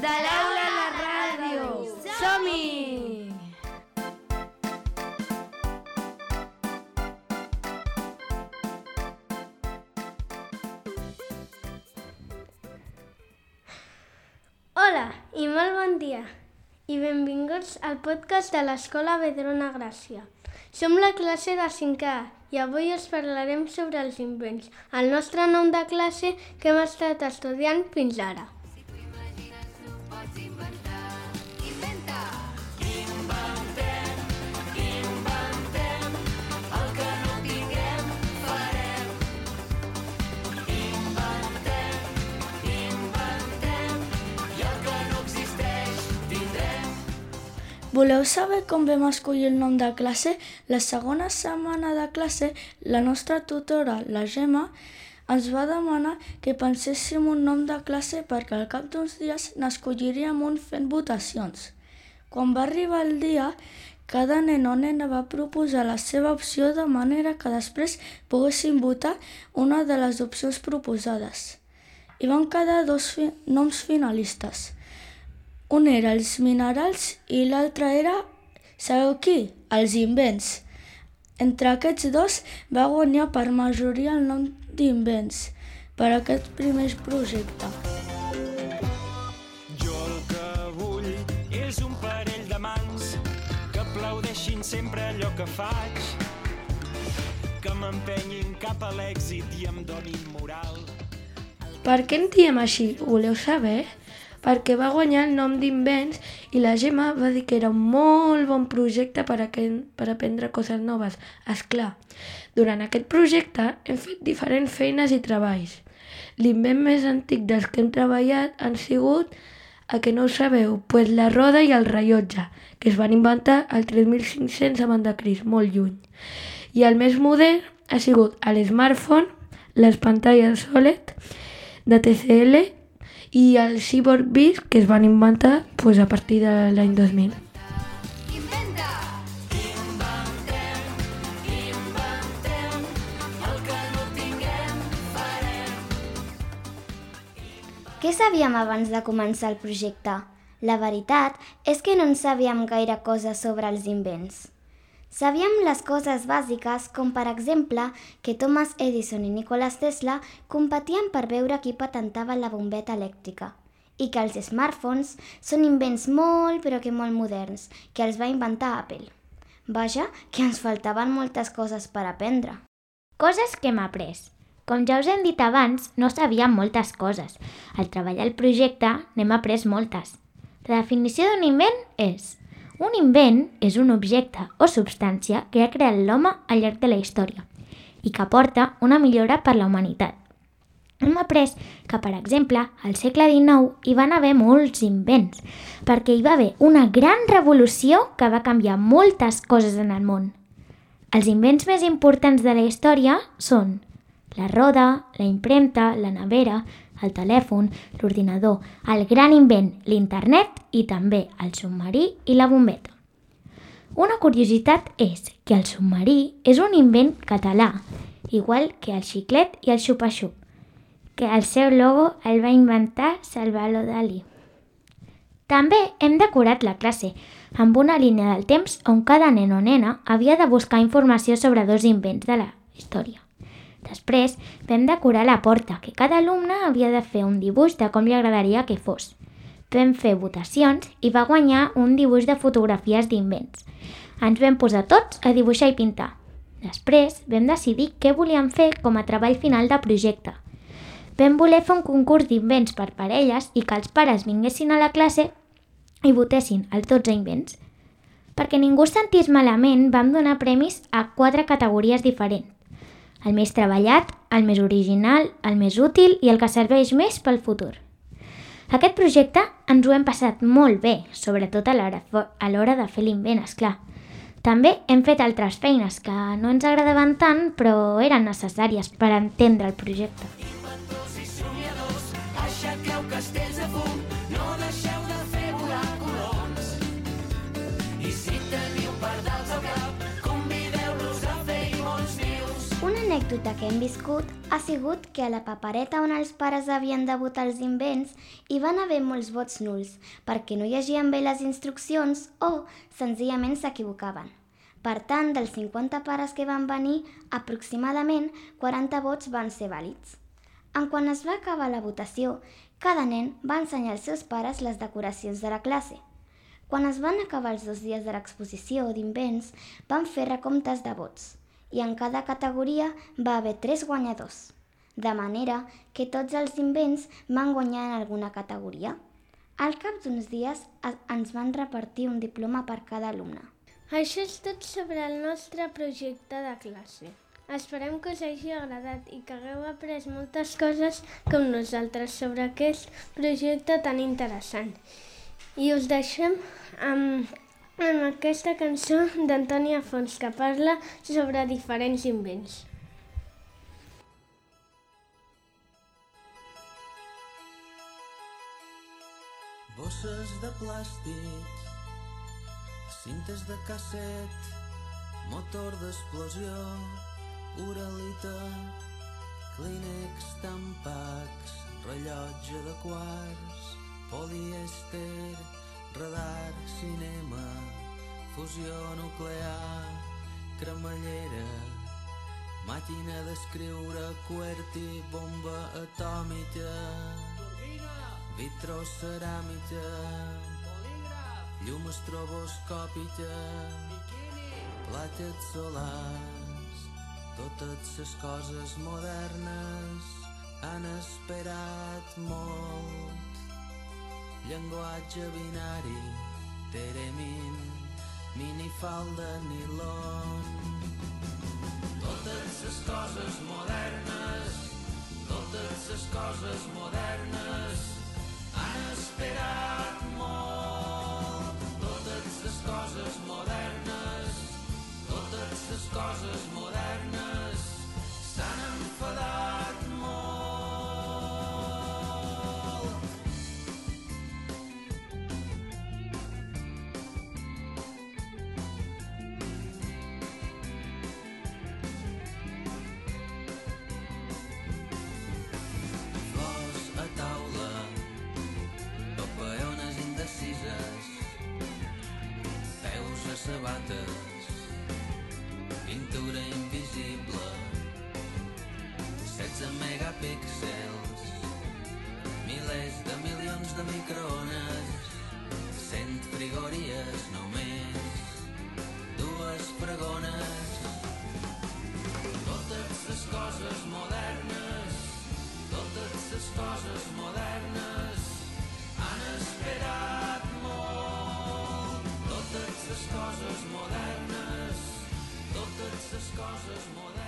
de l'aula a la ràdio. Som-hi! Hola i molt bon dia i benvinguts al podcast de l'Escola Vedrona Gràcia. Som la classe de 5A i avui us parlarem sobre els invents, el nostre nom de classe que hem estat estudiant fins ara. Voleu saber com vam escollir el nom de classe? La segona setmana de classe, la nostra tutora, la Gemma, ens va demanar que penséssim un nom de classe perquè al cap d'uns dies n'escolliríem un fent votacions. Quan va arribar el dia, cada nen o nena va proposar la seva opció de manera que després poguessin votar una de les opcions proposades. Hi van quedar dos fi noms finalistes – un era els minerals i l'altre era, sabeu qui? Els invents. Entre aquests dos va guanyar per majoria el nom d'invents per aquest primer projecte. Jo el que vull és un parell de mans que aplaudeixin sempre allò que faig, que m'empenyin cap a l'èxit i em donin moral. Per què en diem així? Voleu saber? Perquè va guanyar el nom d'Invents i la Gemma va dir que era un molt bon projecte per, a que, per aprendre coses noves. És clar, durant aquest projecte hem fet diferents feines i treballs. L'invent més antic dels que hem treballat han sigut, a que no ho sabeu, pues la roda i el rellotge, que es van inventar al 3500 abans de Cris, molt lluny. I el més modern ha sigut l'smartphone, les pantalles OLED de TCL i el Cyborg Beat que es van inventar pues, a partir de l'any 2000. Què sabíem abans de començar el projecte? La veritat és que no en sabíem gaire cosa sobre els invents. Sabíem les coses bàsiques, com per exemple que Thomas Edison i Nikola Tesla competien per veure qui patentava la bombeta elèctrica i que els smartphones són invents molt però que molt moderns, que els va inventar Apple. Vaja, que ens faltaven moltes coses per aprendre. Coses que hem après. Com ja us hem dit abans, no sabíem moltes coses. Al treballar el projecte n'hem après moltes. La definició d'un invent és un invent és un objecte o substància que ha creat l'home al llarg de la història i que aporta una millora per la humanitat. Hem après que, per exemple, al segle XIX hi van haver molts invents, perquè hi va haver una gran revolució que va canviar moltes coses en el món. Els invents més importants de la història són la roda, la impremta, la nevera, el telèfon, l'ordinador, el gran invent, l'internet i també el submarí i la bombeta. Una curiositat és que el submarí és un invent català, igual que el xiclet i el xupa-xup, que el seu logo el va inventar Salvador Dalí. També hem decorat la classe amb una línia del temps on cada nen o nena havia de buscar informació sobre dos invents de la història. Després vam decorar la porta, que cada alumne havia de fer un dibuix de com li agradaria que fos. Vam fer votacions i va guanyar un dibuix de fotografies d'invents. Ens vam posar tots a dibuixar i pintar. Després vam decidir què volíem fer com a treball final de projecte. Vam voler fer un concurs d'invents per parelles i que els pares vinguessin a la classe i votessin els 12 invents. Perquè ningú sentís malament, vam donar premis a quatre categories diferents el més treballat, el més original, el més útil i el que serveix més pel futur. Aquest projecte ens ho hem passat molt bé, sobretot a l'hora de fer l'invent, esclar. També hem fet altres feines que no ens agradaven tant, però eren necessàries per entendre el projecte. Anècdota que hem viscut ha sigut que a la papereta on els pares havien de votar els invents hi van haver molts vots nuls perquè no llegien bé les instruccions o senzillament s'equivocaven. Per tant, dels 50 pares que van venir, aproximadament 40 vots van ser vàlids. En quan es va acabar la votació, cada nen va ensenyar als seus pares les decoracions de la classe. Quan es van acabar els dos dies de l'exposició d'invents, van fer recomptes de vots i en cada categoria va haver tres guanyadors, de manera que tots els invents van guanyar en alguna categoria. Al cap d'uns dies ens van repartir un diploma per cada alumne. Això és tot sobre el nostre projecte de classe. Esperem que us hagi agradat i que hagueu après moltes coses com nosaltres sobre aquest projecte tan interessant. I us deixem amb, amb aquesta cançó d'Antònia Fons que parla sobre diferents invents. Bosses de plàstic, cintes de casset, motor d'explosió, Uralita, Kleenex, tampacs, rellotge de quarts, polièster, radar, cinema, fusió nuclear, cremallera, màquina d'escriure, QWERTY, bomba atòmica, vitroceràmica, llum estroboscòpica, plaques solars, totes les coses modernes han esperat molt. Llenguatge binari, teremin, minifalda, nilon. Totes les coses modernes, totes les coses modernes the scars as more